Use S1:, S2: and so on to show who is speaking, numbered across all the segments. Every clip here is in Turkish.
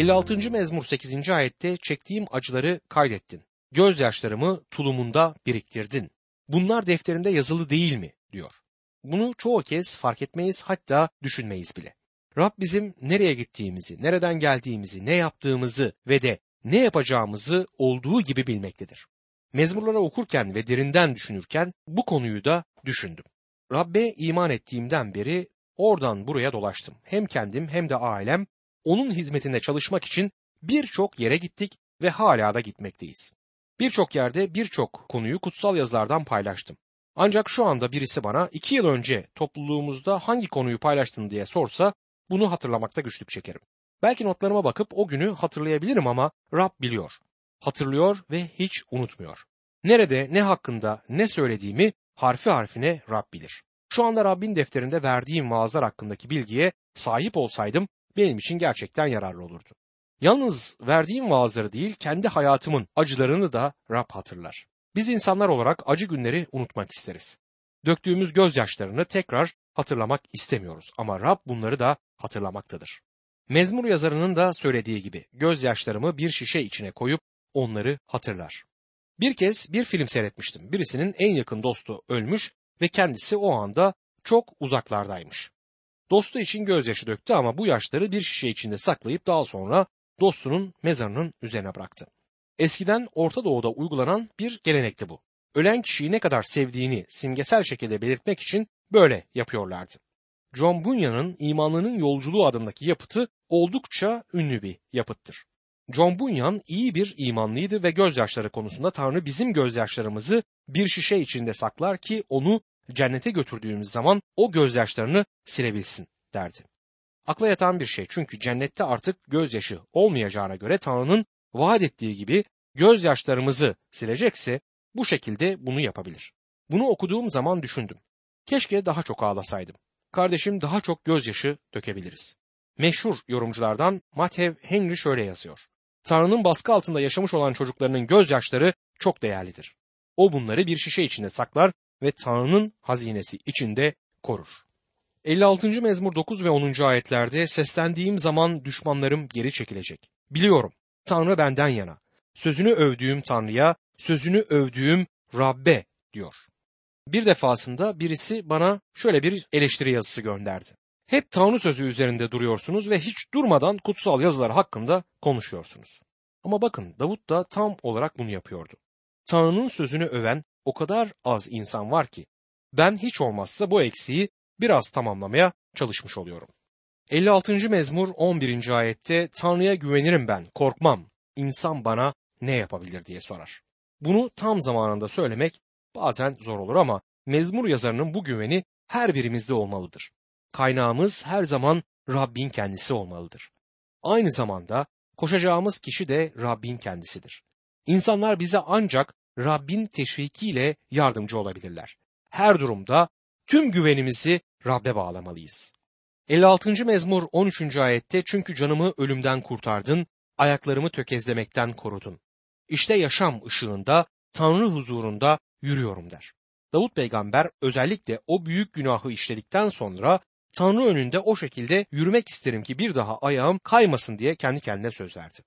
S1: 56. mezmur 8. ayette çektiğim acıları kaydettin. Gözyaşlarımı tulumunda biriktirdin. Bunlar defterinde yazılı değil mi? diyor. Bunu çoğu kez fark etmeyiz hatta düşünmeyiz bile. Rab bizim nereye gittiğimizi, nereden geldiğimizi, ne yaptığımızı ve de ne yapacağımızı olduğu gibi bilmektedir. Mezmurları okurken ve derinden düşünürken bu konuyu da düşündüm. Rabbe iman ettiğimden beri oradan buraya dolaştım. Hem kendim hem de ailem onun hizmetinde çalışmak için birçok yere gittik ve hala da gitmekteyiz. Birçok yerde birçok konuyu kutsal yazılardan paylaştım. Ancak şu anda birisi bana iki yıl önce topluluğumuzda hangi konuyu paylaştın diye sorsa bunu hatırlamakta güçlük çekerim. Belki notlarıma bakıp o günü hatırlayabilirim ama Rab biliyor. Hatırlıyor ve hiç unutmuyor. Nerede, ne hakkında, ne söylediğimi harfi harfine Rab bilir. Şu anda Rabbin defterinde verdiğim vaazlar hakkındaki bilgiye sahip olsaydım benim için gerçekten yararlı olurdu. Yalnız verdiğim vaazları değil, kendi hayatımın acılarını da Rab hatırlar. Biz insanlar olarak acı günleri unutmak isteriz. Döktüğümüz gözyaşlarını tekrar hatırlamak istemiyoruz ama Rab bunları da hatırlamaktadır. Mezmur yazarının da söylediği gibi gözyaşlarımı bir şişe içine koyup onları hatırlar. Bir kez bir film seyretmiştim. Birisinin en yakın dostu ölmüş ve kendisi o anda çok uzaklardaymış. Dostu için gözyaşı döktü ama bu yaşları bir şişe içinde saklayıp daha sonra dostunun mezarının üzerine bıraktı. Eskiden Orta Doğu'da uygulanan bir gelenekti bu. Ölen kişiyi ne kadar sevdiğini simgesel şekilde belirtmek için böyle yapıyorlardı. John Bunyan'ın İmanlının Yolculuğu adındaki yapıtı oldukça ünlü bir yapıttır. John Bunyan iyi bir imanlıydı ve gözyaşları konusunda Tanrı bizim gözyaşlarımızı bir şişe içinde saklar ki onu cennete götürdüğümüz zaman o gözyaşlarını silebilsin derdi. Akla yatan bir şey çünkü cennette artık gözyaşı olmayacağına göre Tanrı'nın vaat ettiği gibi gözyaşlarımızı silecekse bu şekilde bunu yapabilir. Bunu okuduğum zaman düşündüm. Keşke daha çok ağlasaydım. Kardeşim daha çok gözyaşı dökebiliriz. Meşhur yorumculardan Matev Henry şöyle yazıyor. Tanrı'nın baskı altında yaşamış olan çocuklarının gözyaşları çok değerlidir. O bunları bir şişe içinde saklar ve Tanrı'nın hazinesi içinde korur. 56. mezmur 9 ve 10. ayetlerde seslendiğim zaman düşmanlarım geri çekilecek. Biliyorum Tanrı benden yana. Sözünü övdüğüm Tanrı'ya, sözünü övdüğüm Rabbe diyor. Bir defasında birisi bana şöyle bir eleştiri yazısı gönderdi. Hep Tanrı sözü üzerinde duruyorsunuz ve hiç durmadan kutsal yazılar hakkında konuşuyorsunuz. Ama bakın Davut da tam olarak bunu yapıyordu. Tanrı'nın sözünü öven o kadar az insan var ki ben hiç olmazsa bu eksiği biraz tamamlamaya çalışmış oluyorum. 56. mezmur 11. ayette Tanrı'ya güvenirim ben, korkmam. İnsan bana ne yapabilir diye sorar. Bunu tam zamanında söylemek bazen zor olur ama mezmur yazarının bu güveni her birimizde olmalıdır. Kaynağımız her zaman Rabbin kendisi olmalıdır. Aynı zamanda koşacağımız kişi de Rabbin kendisidir. İnsanlar bize ancak Rabbin teşvikiyle yardımcı olabilirler. Her durumda tüm güvenimizi Rab'be bağlamalıyız. 56. mezmur 13. ayette çünkü canımı ölümden kurtardın, ayaklarımı tökezlemekten korudun. İşte yaşam ışığında, Tanrı huzurunda yürüyorum der. Davut peygamber özellikle o büyük günahı işledikten sonra Tanrı önünde o şekilde yürümek isterim ki bir daha ayağım kaymasın diye kendi kendine söz verdi.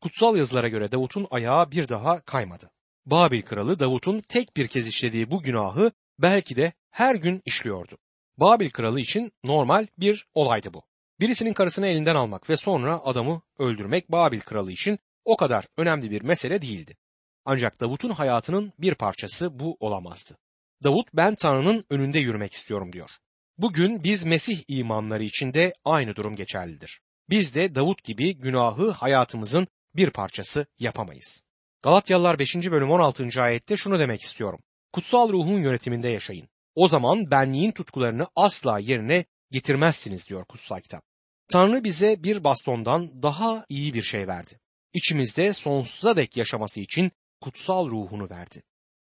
S1: Kutsal yazılara göre Davut'un ayağı bir daha kaymadı. Babil kralı Davut'un tek bir kez işlediği bu günahı belki de her gün işliyordu. Babil kralı için normal bir olaydı bu. Birisinin karısını elinden almak ve sonra adamı öldürmek Babil kralı için o kadar önemli bir mesele değildi. Ancak Davut'un hayatının bir parçası bu olamazdı. Davut ben Tanrı'nın önünde yürümek istiyorum diyor. Bugün biz Mesih imanları içinde aynı durum geçerlidir. Biz de Davut gibi günahı hayatımızın bir parçası yapamayız. Galatyalılar 5. bölüm 16. ayette şunu demek istiyorum. Kutsal ruhun yönetiminde yaşayın. O zaman benliğin tutkularını asla yerine getirmezsiniz diyor kutsal kitap. Tanrı bize bir bastondan daha iyi bir şey verdi. İçimizde sonsuza dek yaşaması için kutsal ruhunu verdi.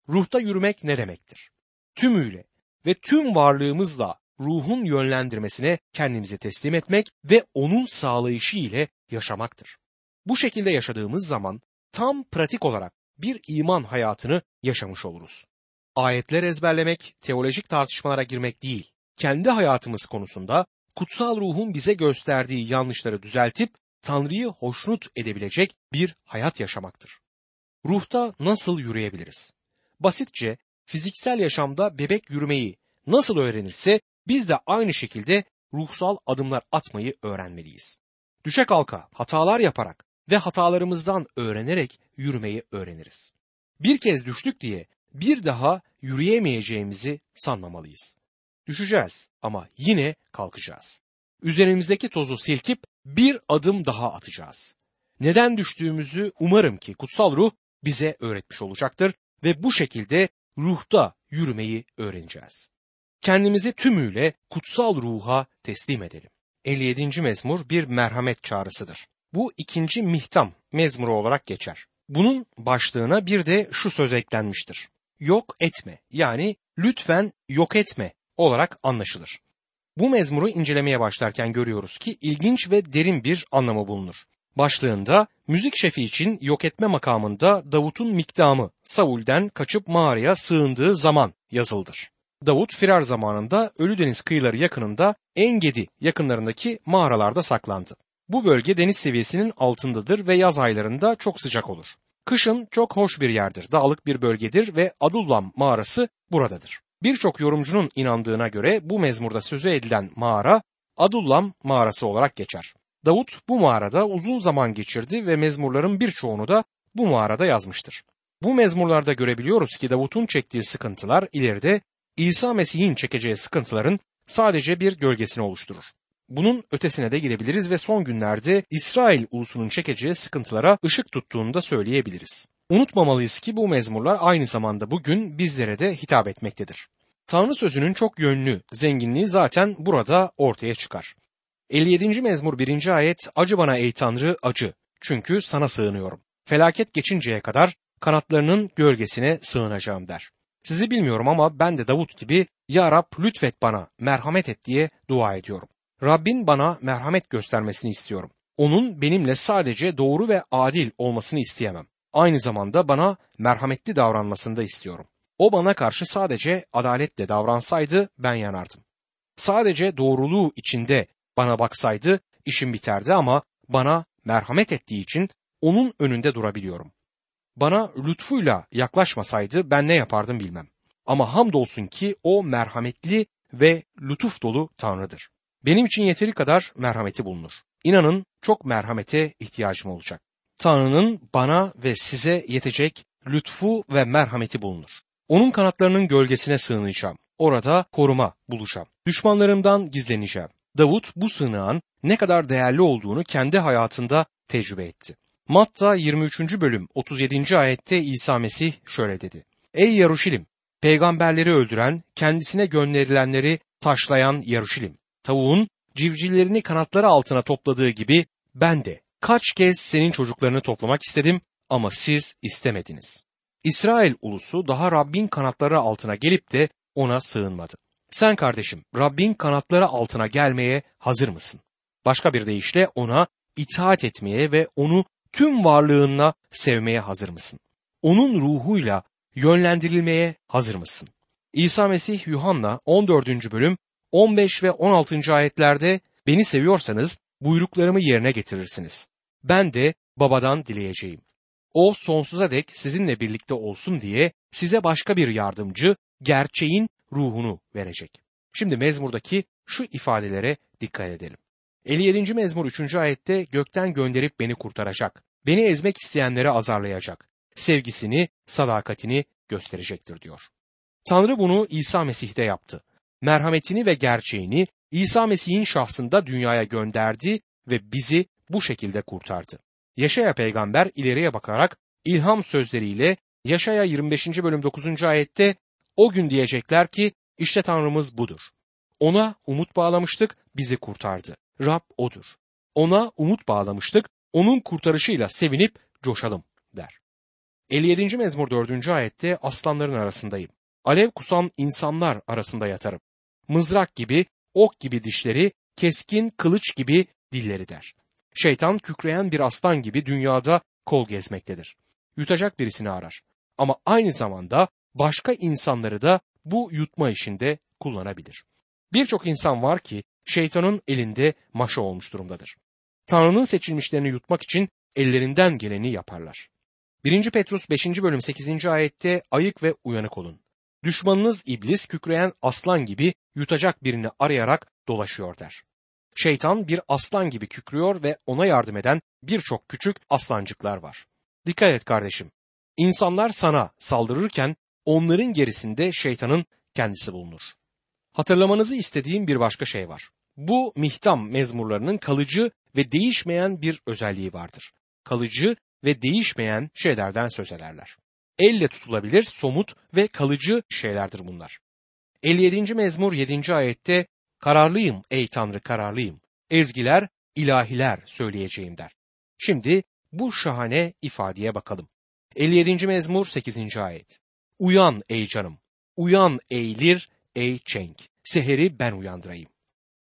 S1: Ruhta yürümek ne demektir? Tümüyle ve tüm varlığımızla ruhun yönlendirmesine kendimizi teslim etmek ve onun sağlayışı ile yaşamaktır. Bu şekilde yaşadığımız zaman tam pratik olarak bir iman hayatını yaşamış oluruz. Ayetler ezberlemek, teolojik tartışmalara girmek değil, kendi hayatımız konusunda kutsal ruhun bize gösterdiği yanlışları düzeltip Tanrı'yı hoşnut edebilecek bir hayat yaşamaktır. Ruhta nasıl yürüyebiliriz? Basitçe fiziksel yaşamda bebek yürümeyi nasıl öğrenirse biz de aynı şekilde ruhsal adımlar atmayı öğrenmeliyiz. Düşe kalka, hatalar yaparak ve hatalarımızdan öğrenerek yürümeyi öğreniriz. Bir kez düştük diye bir daha yürüyemeyeceğimizi sanmamalıyız. Düşeceğiz ama yine kalkacağız. Üzerimizdeki tozu silkip bir adım daha atacağız. Neden düştüğümüzü umarım ki kutsal ruh bize öğretmiş olacaktır ve bu şekilde ruhta yürümeyi öğreneceğiz. Kendimizi tümüyle kutsal ruha teslim edelim. 57. mezmur bir merhamet çağrısıdır. Bu ikinci mihtam mezmuru olarak geçer. Bunun başlığına bir de şu söz eklenmiştir. Yok etme yani lütfen yok etme olarak anlaşılır. Bu mezmuru incelemeye başlarken görüyoruz ki ilginç ve derin bir anlamı bulunur. Başlığında müzik şefi için yok etme makamında Davut'un miktamı Saul'den kaçıp mağaraya sığındığı zaman yazıldır. Davut firar zamanında Ölüdeniz kıyıları yakınında Engedi yakınlarındaki mağaralarda saklandı. Bu bölge deniz seviyesinin altındadır ve yaz aylarında çok sıcak olur. Kışın çok hoş bir yerdir, dağlık bir bölgedir ve Adullam mağarası buradadır. Birçok yorumcunun inandığına göre bu mezmurda sözü edilen mağara Adullam mağarası olarak geçer. Davut bu mağarada uzun zaman geçirdi ve mezmurların birçoğunu da bu mağarada yazmıştır. Bu mezmurlarda görebiliyoruz ki Davut'un çektiği sıkıntılar ileride İsa Mesih'in çekeceği sıkıntıların sadece bir gölgesini oluşturur. Bunun ötesine de gidebiliriz ve son günlerde İsrail ulusunun çekeceği sıkıntılara ışık tuttuğunu da söyleyebiliriz. Unutmamalıyız ki bu mezmurlar aynı zamanda bugün bizlere de hitap etmektedir. Tanrı sözünün çok yönlü zenginliği zaten burada ortaya çıkar. 57. mezmur 1. ayet Acı bana ey Tanrı acı çünkü sana sığınıyorum. Felaket geçinceye kadar kanatlarının gölgesine sığınacağım der. Sizi bilmiyorum ama ben de Davut gibi Ya Rab lütfet bana merhamet et diye dua ediyorum. Rabbin bana merhamet göstermesini istiyorum. Onun benimle sadece doğru ve adil olmasını isteyemem. Aynı zamanda bana merhametli davranmasını da istiyorum. O bana karşı sadece adaletle davransaydı ben yanardım. Sadece doğruluğu içinde bana baksaydı işim biterdi ama bana merhamet ettiği için onun önünde durabiliyorum. Bana lütfuyla yaklaşmasaydı ben ne yapardım bilmem. Ama hamdolsun ki o merhametli ve lütuf dolu Tanrı'dır. Benim için yeteri kadar merhameti bulunur. İnanın çok merhamete ihtiyacım olacak. Tanrı'nın bana ve size yetecek lütfu ve merhameti bulunur. Onun kanatlarının gölgesine sığınacağım. Orada koruma bulacağım. Düşmanlarımdan gizleneceğim. Davut bu sığınağın ne kadar değerli olduğunu kendi hayatında tecrübe etti. Matta 23. bölüm 37. ayette İsa Mesih şöyle dedi. Ey Yaruşilim! Peygamberleri öldüren, kendisine gönderilenleri taşlayan Yaruşilim! Tavuğun civcivlerini kanatları altına topladığı gibi ben de kaç kez senin çocuklarını toplamak istedim ama siz istemediniz. İsrail ulusu daha Rabbin kanatları altına gelip de ona sığınmadı. Sen kardeşim Rabbin kanatları altına gelmeye hazır mısın? Başka bir deyişle ona itaat etmeye ve onu tüm varlığınla sevmeye hazır mısın? Onun ruhuyla yönlendirilmeye hazır mısın? İsa Mesih Yuhanna 14. bölüm 15 ve 16. ayetlerde beni seviyorsanız buyruklarımı yerine getirirsiniz. Ben de babadan dileyeceğim. O sonsuza dek sizinle birlikte olsun diye size başka bir yardımcı, gerçeğin ruhunu verecek. Şimdi mezmurdaki şu ifadelere dikkat edelim. 57. mezmur 3. ayette gökten gönderip beni kurtaracak. Beni ezmek isteyenleri azarlayacak. Sevgisini, sadakatini gösterecektir diyor. Tanrı bunu İsa Mesih'te yaptı. Merhametini ve gerçeğini İsa Mesih'in şahsında dünyaya gönderdi ve bizi bu şekilde kurtardı. Yaşaya peygamber ileriye bakarak ilham sözleriyle Yaşaya 25. bölüm 9. ayette o gün diyecekler ki işte Tanrımız budur. Ona umut bağlamıştık, bizi kurtardı. Rab odur. Ona umut bağlamıştık, onun kurtarışıyla sevinip coşalım der. 57. mezmur 4. ayette aslanların arasındayım. Alev kusan insanlar arasında yatarım. Mızrak gibi, ok gibi dişleri, keskin kılıç gibi dilleri der. Şeytan kükreyen bir aslan gibi dünyada kol gezmektedir. Yutacak birisini arar. Ama aynı zamanda başka insanları da bu yutma işinde kullanabilir. Birçok insan var ki şeytanın elinde maşa olmuş durumdadır. Tanrı'nın seçilmişlerini yutmak için ellerinden geleni yaparlar. 1. Petrus 5. bölüm 8. ayette ayık ve uyanık olun. Düşmanınız iblis kükreyen aslan gibi yutacak birini arayarak dolaşıyor der. Şeytan bir aslan gibi kükrüyor ve ona yardım eden birçok küçük aslancıklar var. Dikkat et kardeşim. İnsanlar sana saldırırken onların gerisinde şeytanın kendisi bulunur. Hatırlamanızı istediğim bir başka şey var. Bu mihtam mezmurlarının kalıcı ve değişmeyen bir özelliği vardır. Kalıcı ve değişmeyen şeylerden söz ederler. Elle tutulabilir, somut ve kalıcı şeylerdir bunlar. 57. mezmur 7. ayette kararlıyım ey Tanrı kararlıyım. Ezgiler, ilahiler söyleyeceğim der. Şimdi bu şahane ifadeye bakalım. 57. mezmur 8. ayet. Uyan ey canım, uyan eğilir ey çenk, seheri ben uyandırayım.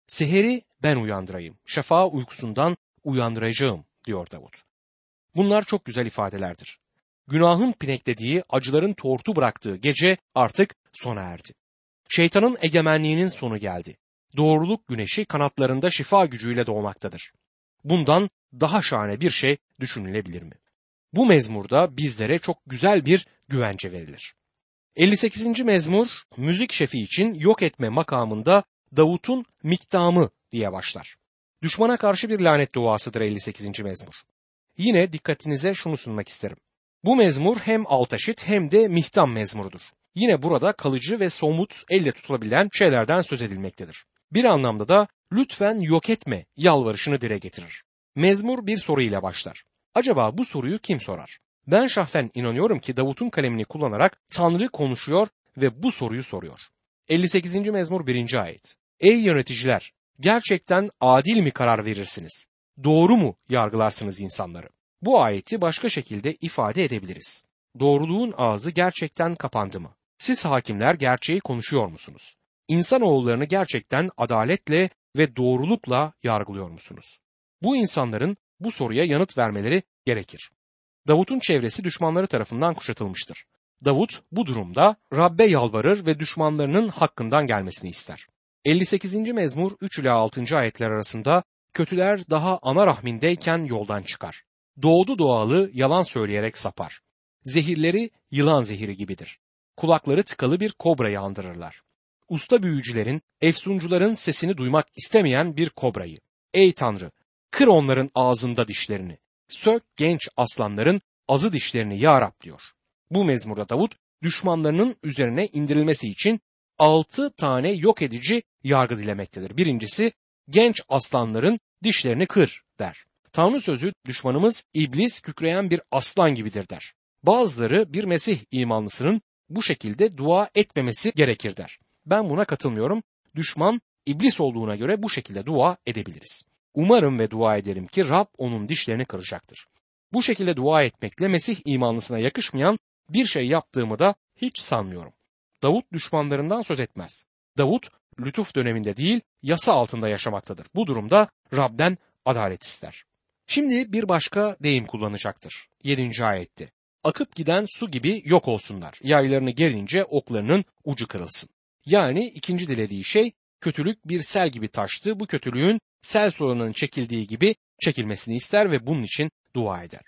S1: Seheri ben uyandırayım, şafağı uykusundan uyandıracağım diyor Davut. Bunlar çok güzel ifadelerdir. Günahın pineklediği, acıların tortu bıraktığı gece artık sona erdi. Şeytanın egemenliğinin sonu geldi. Doğruluk güneşi kanatlarında şifa gücüyle doğmaktadır. Bundan daha şahane bir şey düşünülebilir mi? Bu mezmurda bizlere çok güzel bir güvence verilir. 58. mezmur müzik şefi için yok etme makamında Davut'un miktamı diye başlar. Düşmana karşı bir lanet duasıdır 58. mezmur. Yine dikkatinize şunu sunmak isterim. Bu mezmur hem altaşit hem de mihtam mezmurudur. Yine burada kalıcı ve somut elle tutulabilen şeylerden söz edilmektedir. Bir anlamda da lütfen yok etme yalvarışını dile getirir. Mezmur bir soru ile başlar. Acaba bu soruyu kim sorar? Ben şahsen inanıyorum ki Davut'un kalemini kullanarak Tanrı konuşuyor ve bu soruyu soruyor. 58. mezmur 1. ayet. Ey yöneticiler, gerçekten adil mi karar verirsiniz? Doğru mu yargılarsınız insanları? Bu ayeti başka şekilde ifade edebiliriz. Doğruluğun ağzı gerçekten kapandı mı? Siz hakimler gerçeği konuşuyor musunuz? İnsanoğullarını gerçekten adaletle ve doğrulukla yargılıyor musunuz? Bu insanların bu soruya yanıt vermeleri gerekir. Davut'un çevresi düşmanları tarafından kuşatılmıştır. Davut bu durumda Rabbe yalvarır ve düşmanlarının hakkından gelmesini ister. 58. mezmur 3 ile 6. ayetler arasında kötüler daha ana rahmindeyken yoldan çıkar. Doğdu doğalı yalan söyleyerek sapar. Zehirleri yılan zehiri gibidir. Kulakları tıkalı bir kobrayı andırırlar. Usta büyücülerin, efsuncuların sesini duymak istemeyen bir kobrayı. Ey Tanrı, kır onların ağzında dişlerini. Sök genç aslanların azı dişlerini ya Rab diyor. Bu mezmurda Davut düşmanlarının üzerine indirilmesi için altı tane yok edici yargı dilemektedir. Birincisi genç aslanların dişlerini kır der. Tanrı sözü düşmanımız iblis kükreyen bir aslan gibidir der. Bazıları bir Mesih imanlısının bu şekilde dua etmemesi gerekir der. Ben buna katılmıyorum. Düşman iblis olduğuna göre bu şekilde dua edebiliriz. Umarım ve dua ederim ki Rab onun dişlerini kıracaktır. Bu şekilde dua etmekle Mesih imanlısına yakışmayan bir şey yaptığımı da hiç sanmıyorum. Davut düşmanlarından söz etmez. Davut lütuf döneminde değil yasa altında yaşamaktadır. Bu durumda Rab'den adalet ister. Şimdi bir başka deyim kullanacaktır. 7. ayette. Akıp giden su gibi yok olsunlar. Yaylarını gelince oklarının ucu kırılsın. Yani ikinci dilediği şey kötülük bir sel gibi taştı. Bu kötülüğün sel sularının çekildiği gibi çekilmesini ister ve bunun için dua eder.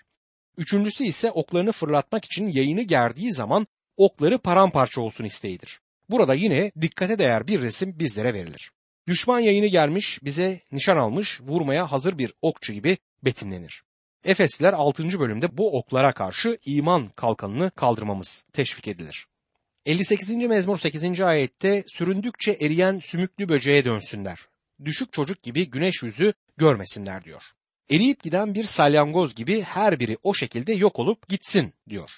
S1: Üçüncüsü ise oklarını fırlatmak için yayını gerdiği zaman okları paramparça olsun isteğidir. Burada yine dikkate değer bir resim bizlere verilir. Düşman yayını gelmiş, bize nişan almış, vurmaya hazır bir okçu gibi betimlenir. Efesliler 6. bölümde bu oklara karşı iman kalkanını kaldırmamız teşvik edilir. 58. mezmur 8. ayette süründükçe eriyen sümüklü böceğe dönsünler. Düşük çocuk gibi güneş yüzü görmesinler diyor. Eriyip giden bir salyangoz gibi her biri o şekilde yok olup gitsin diyor.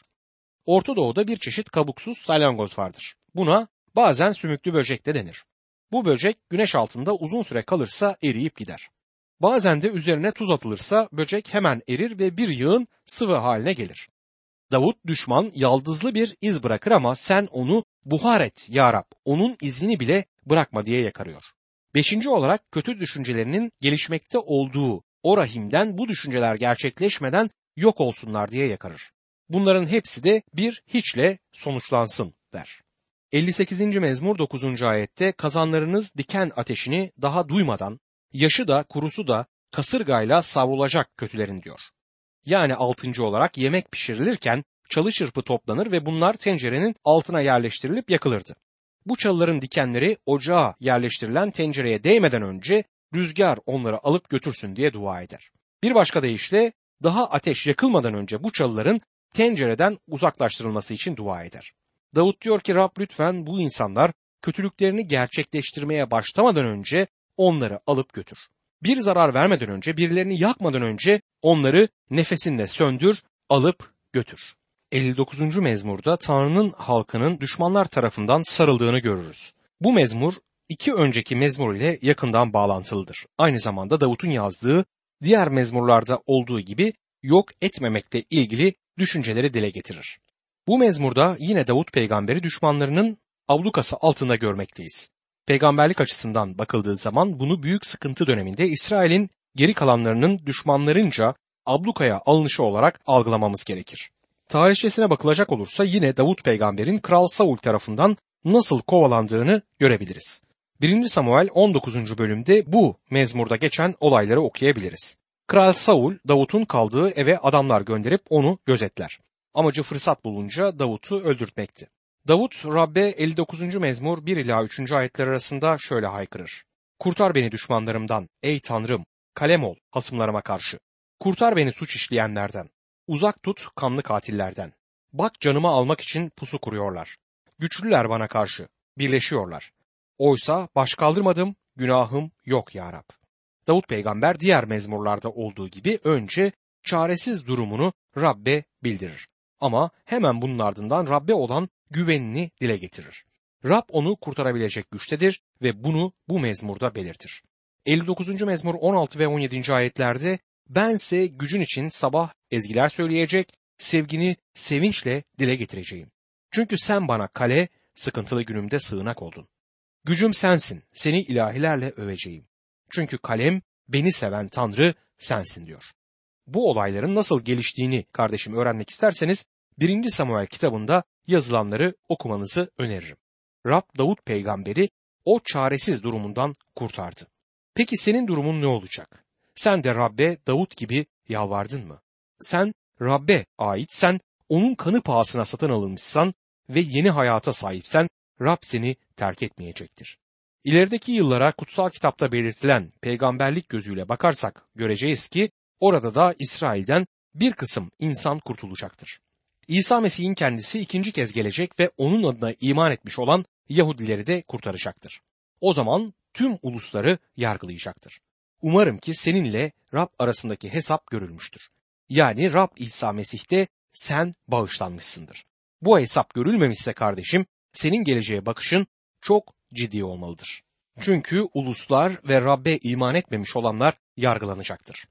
S1: Orta Doğu'da bir çeşit kabuksuz salyangoz vardır. Buna bazen sümüklü böcek de denir. Bu böcek güneş altında uzun süre kalırsa eriyip gider. Bazen de üzerine tuz atılırsa böcek hemen erir ve bir yığın sıvı haline gelir. Davut düşman yaldızlı bir iz bırakır ama sen onu buhar et ya Rab, onun izini bile bırakma diye yakarıyor. Beşinci olarak kötü düşüncelerinin gelişmekte olduğu o rahimden bu düşünceler gerçekleşmeden yok olsunlar diye yakarır. Bunların hepsi de bir hiçle sonuçlansın der. 58. mezmur 9. ayette kazanlarınız diken ateşini daha duymadan, yaşı da kurusu da kasırgayla savrulacak kötülerin diyor. Yani altıncı olarak yemek pişirilirken çalı çırpı toplanır ve bunlar tencerenin altına yerleştirilip yakılırdı. Bu çalıların dikenleri ocağa yerleştirilen tencereye değmeden önce rüzgar onları alıp götürsün diye dua eder. Bir başka deyişle daha ateş yakılmadan önce bu çalıların tencereden uzaklaştırılması için dua eder. Davut diyor ki Rab lütfen bu insanlar kötülüklerini gerçekleştirmeye başlamadan önce onları alıp götür. Bir zarar vermeden önce, birilerini yakmadan önce onları nefesinle söndür, alıp götür. 59. mezmurda Tanrı'nın halkının düşmanlar tarafından sarıldığını görürüz. Bu mezmur iki önceki mezmur ile yakından bağlantılıdır. Aynı zamanda Davut'un yazdığı diğer mezmurlarda olduğu gibi yok etmemekle ilgili düşünceleri dile getirir. Bu mezmurda yine Davut peygamberi düşmanlarının ablukası altında görmekteyiz. Peygamberlik açısından bakıldığı zaman bunu büyük sıkıntı döneminde İsrail'in geri kalanlarının düşmanlarınca ablukaya alınışı olarak algılamamız gerekir. Tarihçesine bakılacak olursa yine Davut peygamberin Kral Saul tarafından nasıl kovalandığını görebiliriz. 1. Samuel 19. bölümde bu mezmurda geçen olayları okuyabiliriz. Kral Saul Davut'un kaldığı eve adamlar gönderip onu gözetler. Amacı fırsat bulunca Davut'u öldürtmekti. Davut Rabbe 59. mezmur 1 ila 3. ayetler arasında şöyle haykırır. Kurtar beni düşmanlarımdan ey Tanrım, kalem ol hasımlarıma karşı. Kurtar beni suç işleyenlerden. Uzak tut kanlı katillerden. Bak canımı almak için pusu kuruyorlar. Güçlüler bana karşı, birleşiyorlar. Oysa baş kaldırmadım, günahım yok ya Rab. Davut peygamber diğer mezmurlarda olduğu gibi önce çaresiz durumunu Rabbe bildirir. Ama hemen bunun ardından Rabbe olan güvenini dile getirir. Rab onu kurtarabilecek güçtedir ve bunu bu mezmurda belirtir. 59. mezmur 16 ve 17. ayetlerde bense gücün için sabah ezgiler söyleyecek, sevgini sevinçle dile getireceğim. Çünkü sen bana kale, sıkıntılı günümde sığınak oldun. Gücüm sensin, seni ilahilerle öveceğim. Çünkü kalem, beni seven Tanrı sensin diyor. Bu olayların nasıl geliştiğini kardeşim öğrenmek isterseniz 1. Samuel kitabında yazılanları okumanızı öneririm. Rab Davut peygamberi o çaresiz durumundan kurtardı. Peki senin durumun ne olacak? Sen de Rabbe Davut gibi yalvardın mı? Sen Rabbe ait sen onun kanı pahasına satın alınmışsan ve yeni hayata sahipsen Rab seni terk etmeyecektir. İlerideki yıllara kutsal kitapta belirtilen peygamberlik gözüyle bakarsak göreceğiz ki orada da İsrail'den bir kısım insan kurtulacaktır. İsa Mesih'in kendisi ikinci kez gelecek ve onun adına iman etmiş olan Yahudileri de kurtaracaktır. O zaman tüm ulusları yargılayacaktır. Umarım ki seninle Rab arasındaki hesap görülmüştür. Yani Rab İsa Mesih'te sen bağışlanmışsındır. Bu hesap görülmemişse kardeşim senin geleceğe bakışın çok ciddi olmalıdır. Çünkü uluslar ve Rabbe iman etmemiş olanlar yargılanacaktır.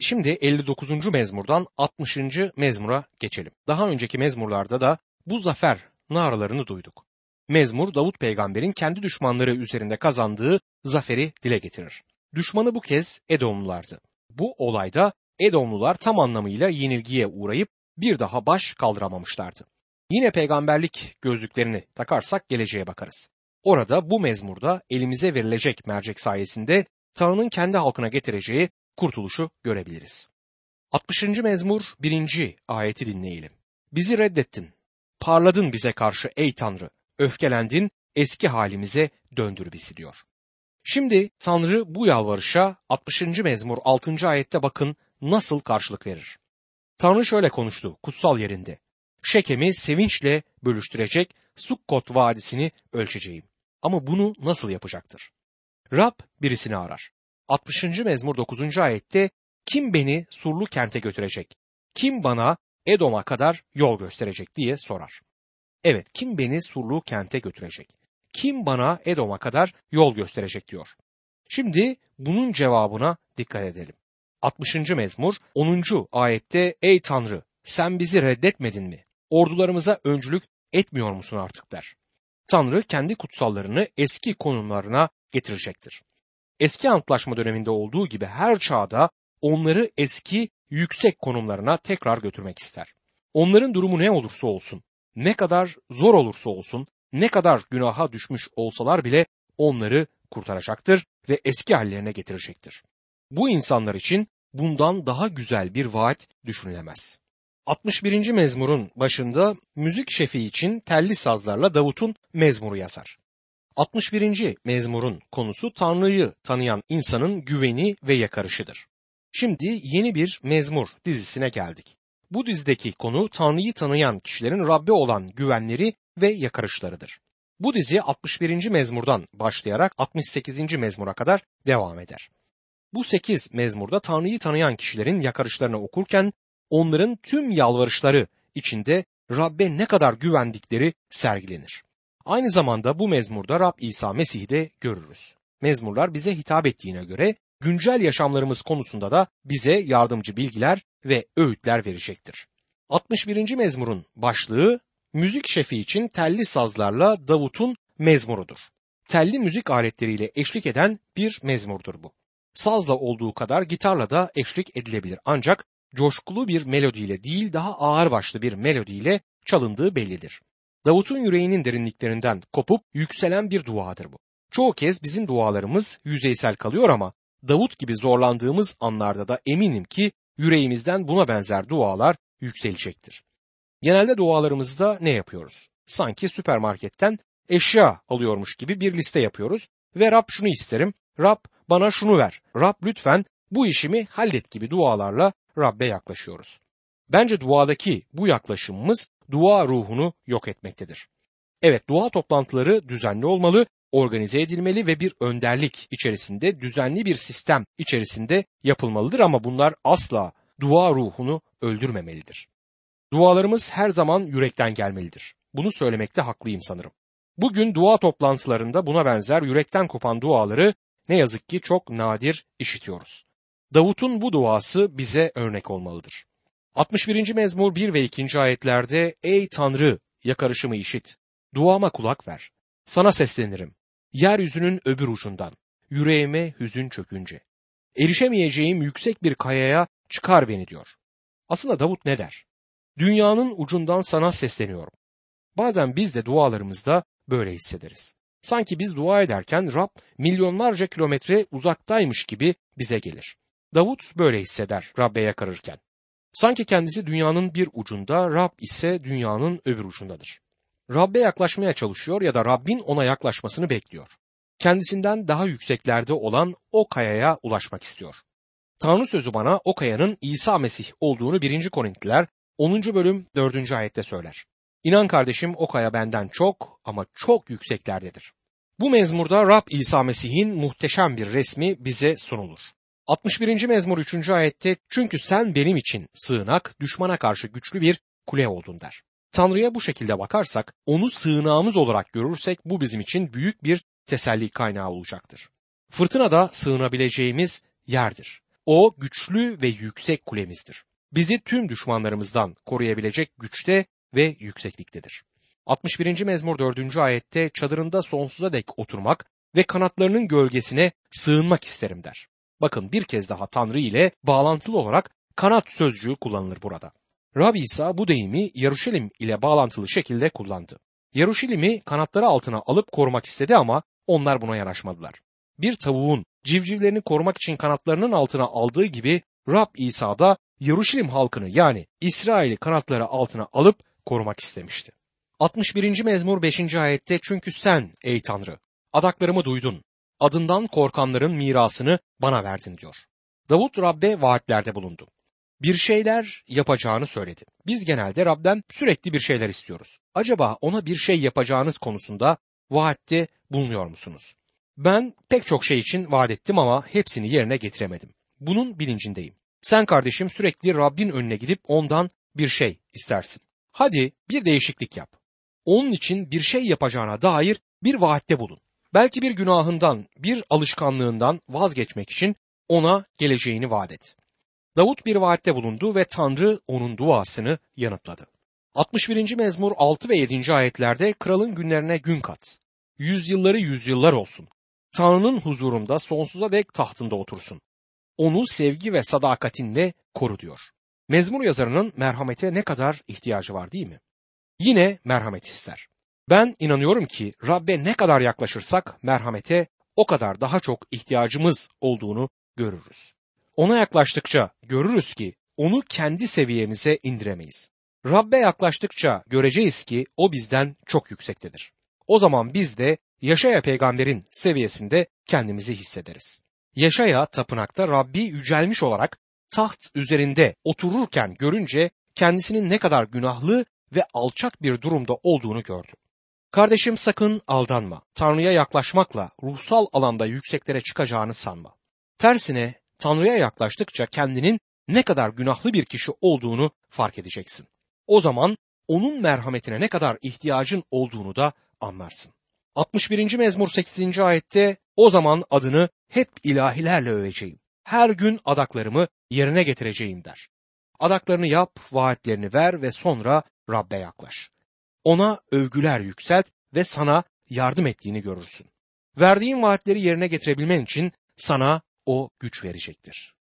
S1: Şimdi 59. mezmurdan 60. mezmura geçelim. Daha önceki mezmurlarda da bu zafer naralarını duyduk. Mezmur Davut peygamberin kendi düşmanları üzerinde kazandığı zaferi dile getirir. Düşmanı bu kez Edomlulardı. Bu olayda Edomlular tam anlamıyla yenilgiye uğrayıp bir daha baş kaldıramamışlardı. Yine peygamberlik gözlüklerini takarsak geleceğe bakarız. Orada bu mezmurda elimize verilecek mercek sayesinde Tanrı'nın kendi halkına getireceği kurtuluşu görebiliriz. 60. mezmur 1. ayeti dinleyelim. Bizi reddettin. Parladın bize karşı ey Tanrı. Öfkelendin, eski halimize döndür bizi diyor. Şimdi Tanrı bu yalvarışa 60. mezmur 6. ayette bakın nasıl karşılık verir. Tanrı şöyle konuştu kutsal yerinde. Şekem'i sevinçle bölüştürecek, Sukkot vadisini ölçeceğim. Ama bunu nasıl yapacaktır? Rab birisini arar. 60. mezmur 9. ayette kim beni surlu kente götürecek? Kim bana Edom'a kadar yol gösterecek diye sorar. Evet kim beni surlu kente götürecek? Kim bana Edom'a kadar yol gösterecek diyor. Şimdi bunun cevabına dikkat edelim. 60. mezmur 10. ayette ey Tanrı sen bizi reddetmedin mi? Ordularımıza öncülük etmiyor musun artık der. Tanrı kendi kutsallarını eski konumlarına getirecektir eski antlaşma döneminde olduğu gibi her çağda onları eski yüksek konumlarına tekrar götürmek ister. Onların durumu ne olursa olsun, ne kadar zor olursa olsun, ne kadar günaha düşmüş olsalar bile onları kurtaracaktır ve eski hallerine getirecektir. Bu insanlar için bundan daha güzel bir vaat düşünülemez. 61. mezmurun başında müzik şefi için telli sazlarla Davut'un mezmuru yazar. 61. mezmurun konusu Tanrı'yı tanıyan insanın güveni ve yakarışıdır. Şimdi yeni bir mezmur dizisine geldik. Bu dizideki konu Tanrı'yı tanıyan kişilerin Rabbe olan güvenleri ve yakarışlarıdır. Bu dizi 61. mezmurdan başlayarak 68. mezmura kadar devam eder. Bu 8 mezmurda Tanrı'yı tanıyan kişilerin yakarışlarını okurken onların tüm yalvarışları içinde Rabbe ne kadar güvendikleri sergilenir. Aynı zamanda bu mezmurda Rab İsa Mesih'i de görürüz. Mezmurlar bize hitap ettiğine göre güncel yaşamlarımız konusunda da bize yardımcı bilgiler ve öğütler verecektir. 61. mezmurun başlığı müzik şefi için telli sazlarla Davut'un mezmurudur. Telli müzik aletleriyle eşlik eden bir mezmurdur bu. Sazla olduğu kadar gitarla da eşlik edilebilir ancak coşkulu bir melodiyle değil daha ağır başlı bir melodiyle çalındığı bellidir. Davut'un yüreğinin derinliklerinden kopup yükselen bir duadır bu. Çoğu kez bizim dualarımız yüzeysel kalıyor ama Davut gibi zorlandığımız anlarda da eminim ki yüreğimizden buna benzer dualar yükselecektir. Genelde dualarımızda ne yapıyoruz? Sanki süpermarketten eşya alıyormuş gibi bir liste yapıyoruz ve Rab şunu isterim, Rab bana şunu ver, Rab lütfen bu işimi hallet gibi dualarla Rab'be yaklaşıyoruz. Bence duadaki bu yaklaşımımız dua ruhunu yok etmektedir. Evet dua toplantıları düzenli olmalı, organize edilmeli ve bir önderlik içerisinde düzenli bir sistem içerisinde yapılmalıdır ama bunlar asla dua ruhunu öldürmemelidir. Dualarımız her zaman yürekten gelmelidir. Bunu söylemekte haklıyım sanırım. Bugün dua toplantılarında buna benzer yürekten kopan duaları ne yazık ki çok nadir işitiyoruz. Davut'un bu duası bize örnek olmalıdır. 61. mezmur 1 ve 2. ayetlerde Ey Tanrı yakarışımı işit, duama kulak ver. Sana seslenirim. Yeryüzünün öbür ucundan, yüreğime hüzün çökünce. Erişemeyeceğim yüksek bir kayaya çıkar beni diyor. Aslında Davut ne der? Dünyanın ucundan sana sesleniyorum. Bazen biz de dualarımızda böyle hissederiz. Sanki biz dua ederken Rab milyonlarca kilometre uzaktaymış gibi bize gelir. Davut böyle hisseder Rab'be yakarırken. Sanki kendisi dünyanın bir ucunda, Rab ise dünyanın öbür ucundadır. Rab'be yaklaşmaya çalışıyor ya da Rabbin ona yaklaşmasını bekliyor. Kendisinden daha yükseklerde olan o kayaya ulaşmak istiyor. Tanrı sözü bana o kayanın İsa Mesih olduğunu 1. Korintliler 10. bölüm 4. ayette söyler. İnan kardeşim o kaya benden çok ama çok yükseklerdedir. Bu mezmurda Rab İsa Mesih'in muhteşem bir resmi bize sunulur. 61. mezmur 3. ayette çünkü sen benim için sığınak, düşmana karşı güçlü bir kule oldun der. Tanrı'ya bu şekilde bakarsak, onu sığınağımız olarak görürsek bu bizim için büyük bir teselli kaynağı olacaktır. Fırtına da sığınabileceğimiz yerdir. O güçlü ve yüksek kulemizdir. Bizi tüm düşmanlarımızdan koruyabilecek güçte ve yüksekliktedir. 61. mezmur 4. ayette çadırında sonsuza dek oturmak ve kanatlarının gölgesine sığınmak isterim der. Bakın bir kez daha Tanrı ile bağlantılı olarak kanat sözcüğü kullanılır burada. Rab İsa bu deyimi Yaruşilim ile bağlantılı şekilde kullandı. Yaruşilim'i kanatları altına alıp korumak istedi ama onlar buna yanaşmadılar. Bir tavuğun civcivlerini korumak için kanatlarının altına aldığı gibi Rab İsa da Yaruşilim halkını yani İsrail'i kanatları altına alıp korumak istemişti. 61. mezmur 5. ayette çünkü sen ey Tanrı adaklarımı duydun adından korkanların mirasını bana verdin diyor. Davut Rab'be vaatlerde bulundu. Bir şeyler yapacağını söyledi. Biz genelde Rab'den sürekli bir şeyler istiyoruz. Acaba ona bir şey yapacağınız konusunda vaatte bulunuyor musunuz? Ben pek çok şey için vaat ettim ama hepsini yerine getiremedim. Bunun bilincindeyim. Sen kardeşim sürekli Rabbin önüne gidip ondan bir şey istersin. Hadi bir değişiklik yap. Onun için bir şey yapacağına dair bir vaatte bulun. Belki bir günahından, bir alışkanlığından vazgeçmek için ona geleceğini vaat et. Davut bir vaatte bulundu ve Tanrı onun duasını yanıtladı. 61. mezmur 6 ve 7. ayetlerde kralın günlerine gün kat. Yüzyılları yüzyıllar olsun. Tanrı'nın huzurunda sonsuza dek tahtında otursun. Onu sevgi ve sadakatinle koru diyor. Mezmur yazarının merhamete ne kadar ihtiyacı var değil mi? Yine merhamet ister. Ben inanıyorum ki Rabbe ne kadar yaklaşırsak merhamete o kadar daha çok ihtiyacımız olduğunu görürüz. Ona yaklaştıkça görürüz ki onu kendi seviyemize indiremeyiz. Rabbe yaklaştıkça göreceğiz ki o bizden çok yüksektedir. O zaman biz de Yaşaya peygamberin seviyesinde kendimizi hissederiz. Yaşaya tapınakta Rabbi yücelmiş olarak taht üzerinde otururken görünce kendisinin ne kadar günahlı ve alçak bir durumda olduğunu gördü. Kardeşim sakın aldanma. Tanrı'ya yaklaşmakla ruhsal alanda yükseklere çıkacağını sanma. Tersine Tanrı'ya yaklaştıkça kendinin ne kadar günahlı bir kişi olduğunu fark edeceksin. O zaman onun merhametine ne kadar ihtiyacın olduğunu da anlarsın. 61. mezmur 8. ayette o zaman adını hep ilahilerle öveceğim. Her gün adaklarımı yerine getireceğim der. Adaklarını yap, vaatlerini ver ve sonra Rabbe yaklaş. Ona övgüler yükselt ve sana yardım ettiğini görürsün. Verdiğin vaatleri yerine getirebilmen için sana o güç verecektir.